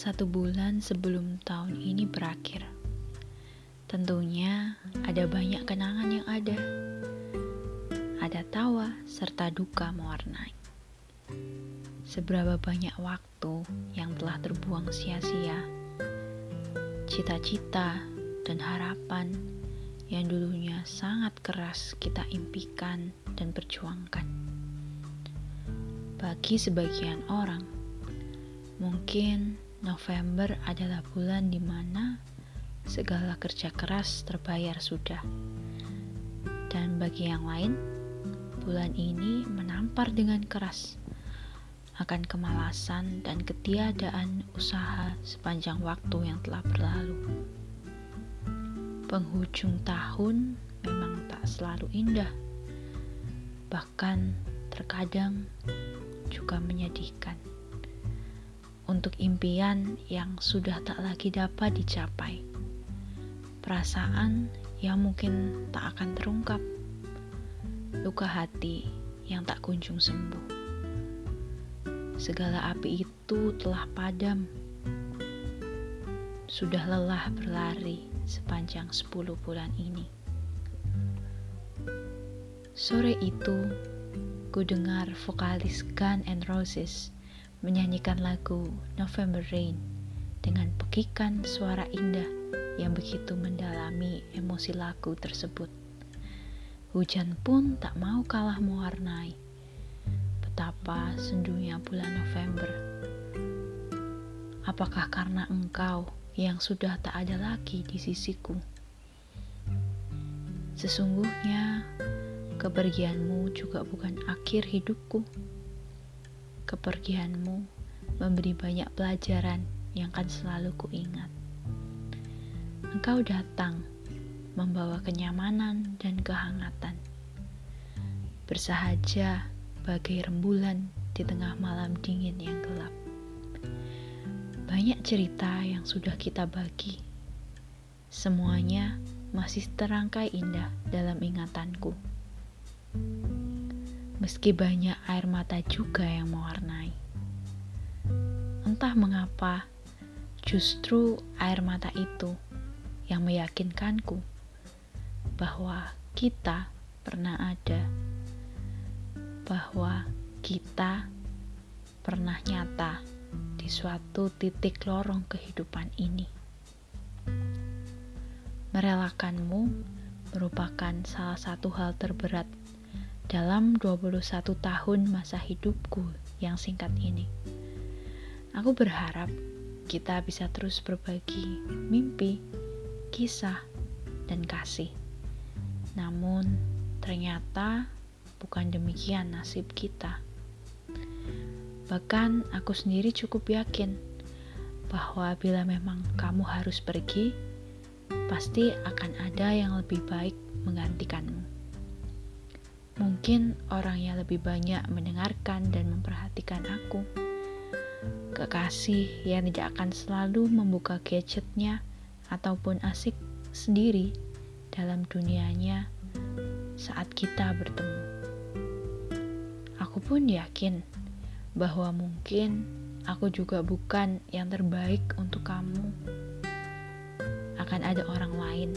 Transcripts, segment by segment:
satu bulan sebelum tahun ini berakhir. Tentunya ada banyak kenangan yang ada. Ada tawa serta duka mewarnai. Seberapa banyak waktu yang telah terbuang sia-sia. Cita-cita dan harapan yang dulunya sangat keras kita impikan dan perjuangkan. Bagi sebagian orang, mungkin November adalah bulan di mana segala kerja keras terbayar sudah. Dan bagi yang lain, bulan ini menampar dengan keras akan kemalasan dan ketiadaan usaha sepanjang waktu yang telah berlalu. Penghujung tahun memang tak selalu indah, bahkan terkadang juga menyedihkan untuk impian yang sudah tak lagi dapat dicapai. Perasaan yang mungkin tak akan terungkap. Luka hati yang tak kunjung sembuh. Segala api itu telah padam. Sudah lelah berlari sepanjang 10 bulan ini. Sore itu, ku dengar vokalis Gun and Roses menyanyikan lagu November Rain dengan pekikan suara indah yang begitu mendalami emosi lagu tersebut. Hujan pun tak mau kalah mewarnai betapa sendunya bulan November. Apakah karena engkau yang sudah tak ada lagi di sisiku? Sesungguhnya, kepergianmu juga bukan akhir hidupku kepergianmu memberi banyak pelajaran yang akan selalu kuingat. Engkau datang membawa kenyamanan dan kehangatan. Bersahaja bagai rembulan di tengah malam dingin yang gelap. Banyak cerita yang sudah kita bagi. Semuanya masih terangkai indah dalam ingatanku meski banyak air mata juga yang mewarnai. Entah mengapa, justru air mata itu yang meyakinkanku bahwa kita pernah ada, bahwa kita pernah nyata di suatu titik lorong kehidupan ini. Merelakanmu merupakan salah satu hal terberat dalam 21 tahun masa hidupku yang singkat ini. Aku berharap kita bisa terus berbagi mimpi, kisah, dan kasih. Namun, ternyata bukan demikian nasib kita. Bahkan aku sendiri cukup yakin bahwa bila memang kamu harus pergi, pasti akan ada yang lebih baik menggantikanmu. Mungkin orang yang lebih banyak mendengarkan dan memperhatikan aku. Kekasih yang tidak akan selalu membuka gadgetnya ataupun asik sendiri dalam dunianya saat kita bertemu. Aku pun yakin bahwa mungkin aku juga bukan yang terbaik untuk kamu. Akan ada orang lain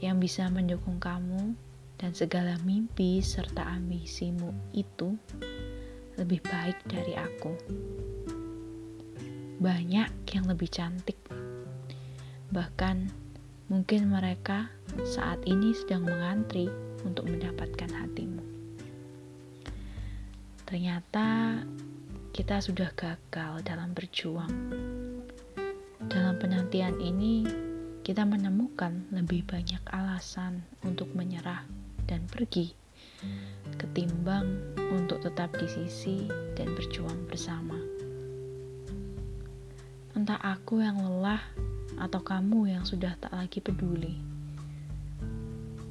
yang bisa mendukung kamu dan segala mimpi serta ambisimu itu lebih baik dari aku. Banyak yang lebih cantik, bahkan mungkin mereka saat ini sedang mengantri untuk mendapatkan hatimu. Ternyata kita sudah gagal dalam berjuang. Dalam penantian ini, kita menemukan lebih banyak alasan untuk menyerah dan pergi, ketimbang untuk tetap di sisi dan berjuang bersama. Entah aku yang lelah atau kamu yang sudah tak lagi peduli.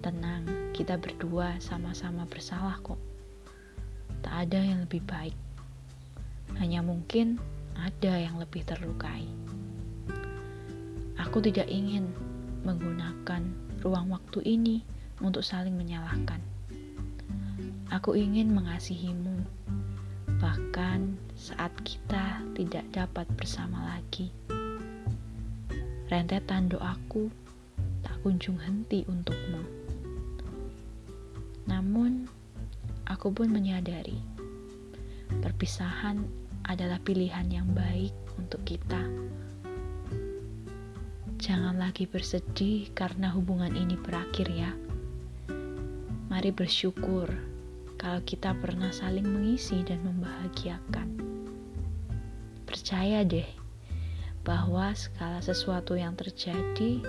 Tenang, kita berdua sama-sama bersalah kok. Tak ada yang lebih baik. Hanya mungkin ada yang lebih terlukai. Aku tidak ingin menggunakan ruang waktu ini untuk saling menyalahkan. Aku ingin mengasihimu, bahkan saat kita tidak dapat bersama lagi. Rentetan doaku tak kunjung henti untukmu. Namun, aku pun menyadari perpisahan adalah pilihan yang baik untuk kita. Jangan lagi bersedih karena hubungan ini berakhir, ya. Mari bersyukur kalau kita pernah saling mengisi dan membahagiakan. Percaya deh bahwa segala sesuatu yang terjadi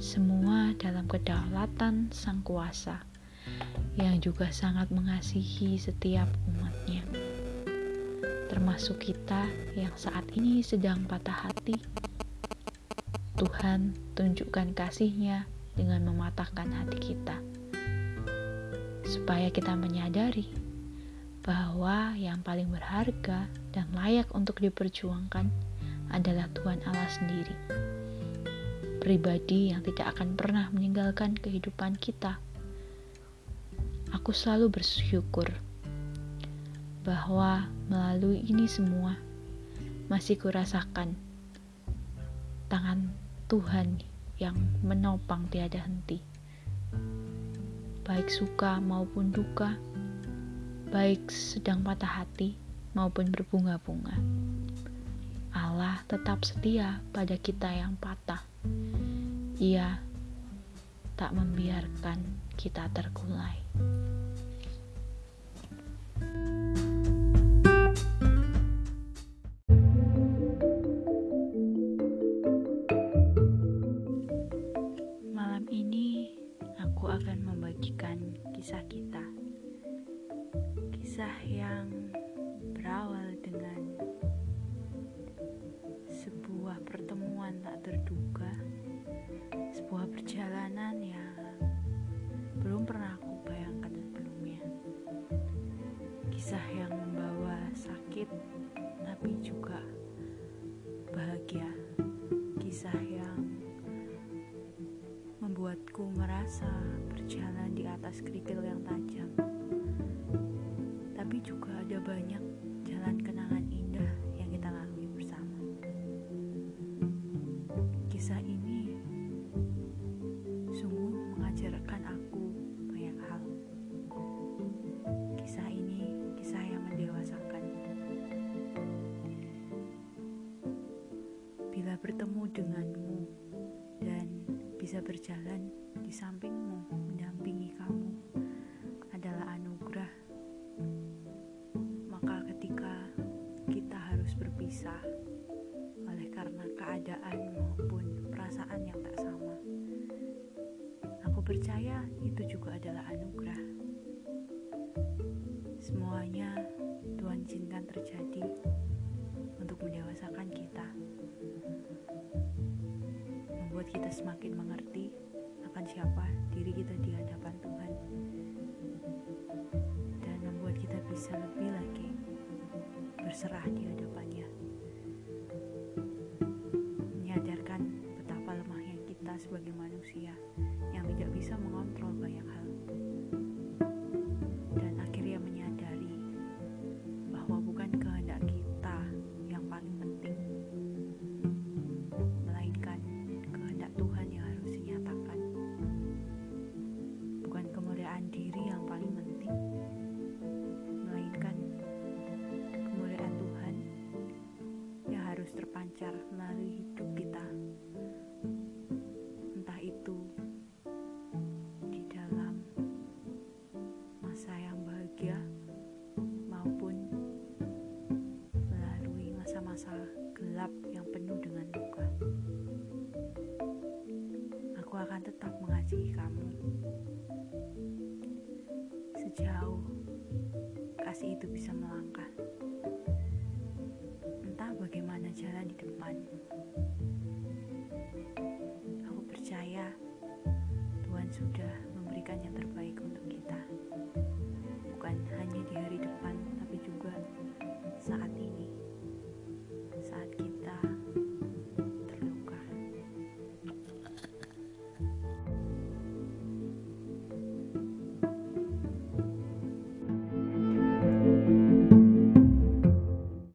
semua dalam kedaulatan Sang Kuasa yang juga sangat mengasihi setiap umatnya termasuk kita yang saat ini sedang patah hati Tuhan tunjukkan kasihnya dengan mematahkan hati kita. Supaya kita menyadari bahwa yang paling berharga dan layak untuk diperjuangkan adalah Tuhan Allah sendiri. Pribadi yang tidak akan pernah meninggalkan kehidupan kita. Aku selalu bersyukur bahwa melalui ini semua masih kurasakan tangan Tuhan yang menopang tiada henti. Baik suka maupun duka, baik sedang patah hati maupun berbunga-bunga. Allah tetap setia pada kita yang patah. Ia tak membiarkan kita terkulai. Merasa berjalan di atas kerikil yang tajam. Tapi juga ada banyak jalan kenangan indah yang kita lalui bersama. Kisah ini sungguh mengajarkan aku banyak hal. Kisah ini kisah yang mendewasakan. Bila bertemu denganmu dan bisa berjalan di sampingmu, mendampingi kamu adalah anugerah. Maka ketika kita harus berpisah oleh karena keadaan maupun perasaan yang tak sama, aku percaya itu juga adalah anugerah. Semuanya Tuhan izinkan terjadi untuk mendewasakan kita membuat kita semakin mengerti akan siapa diri kita di hadapan Tuhan. Dan membuat kita bisa lebih lagi berserah di itu bisa melangkah jalan di depan.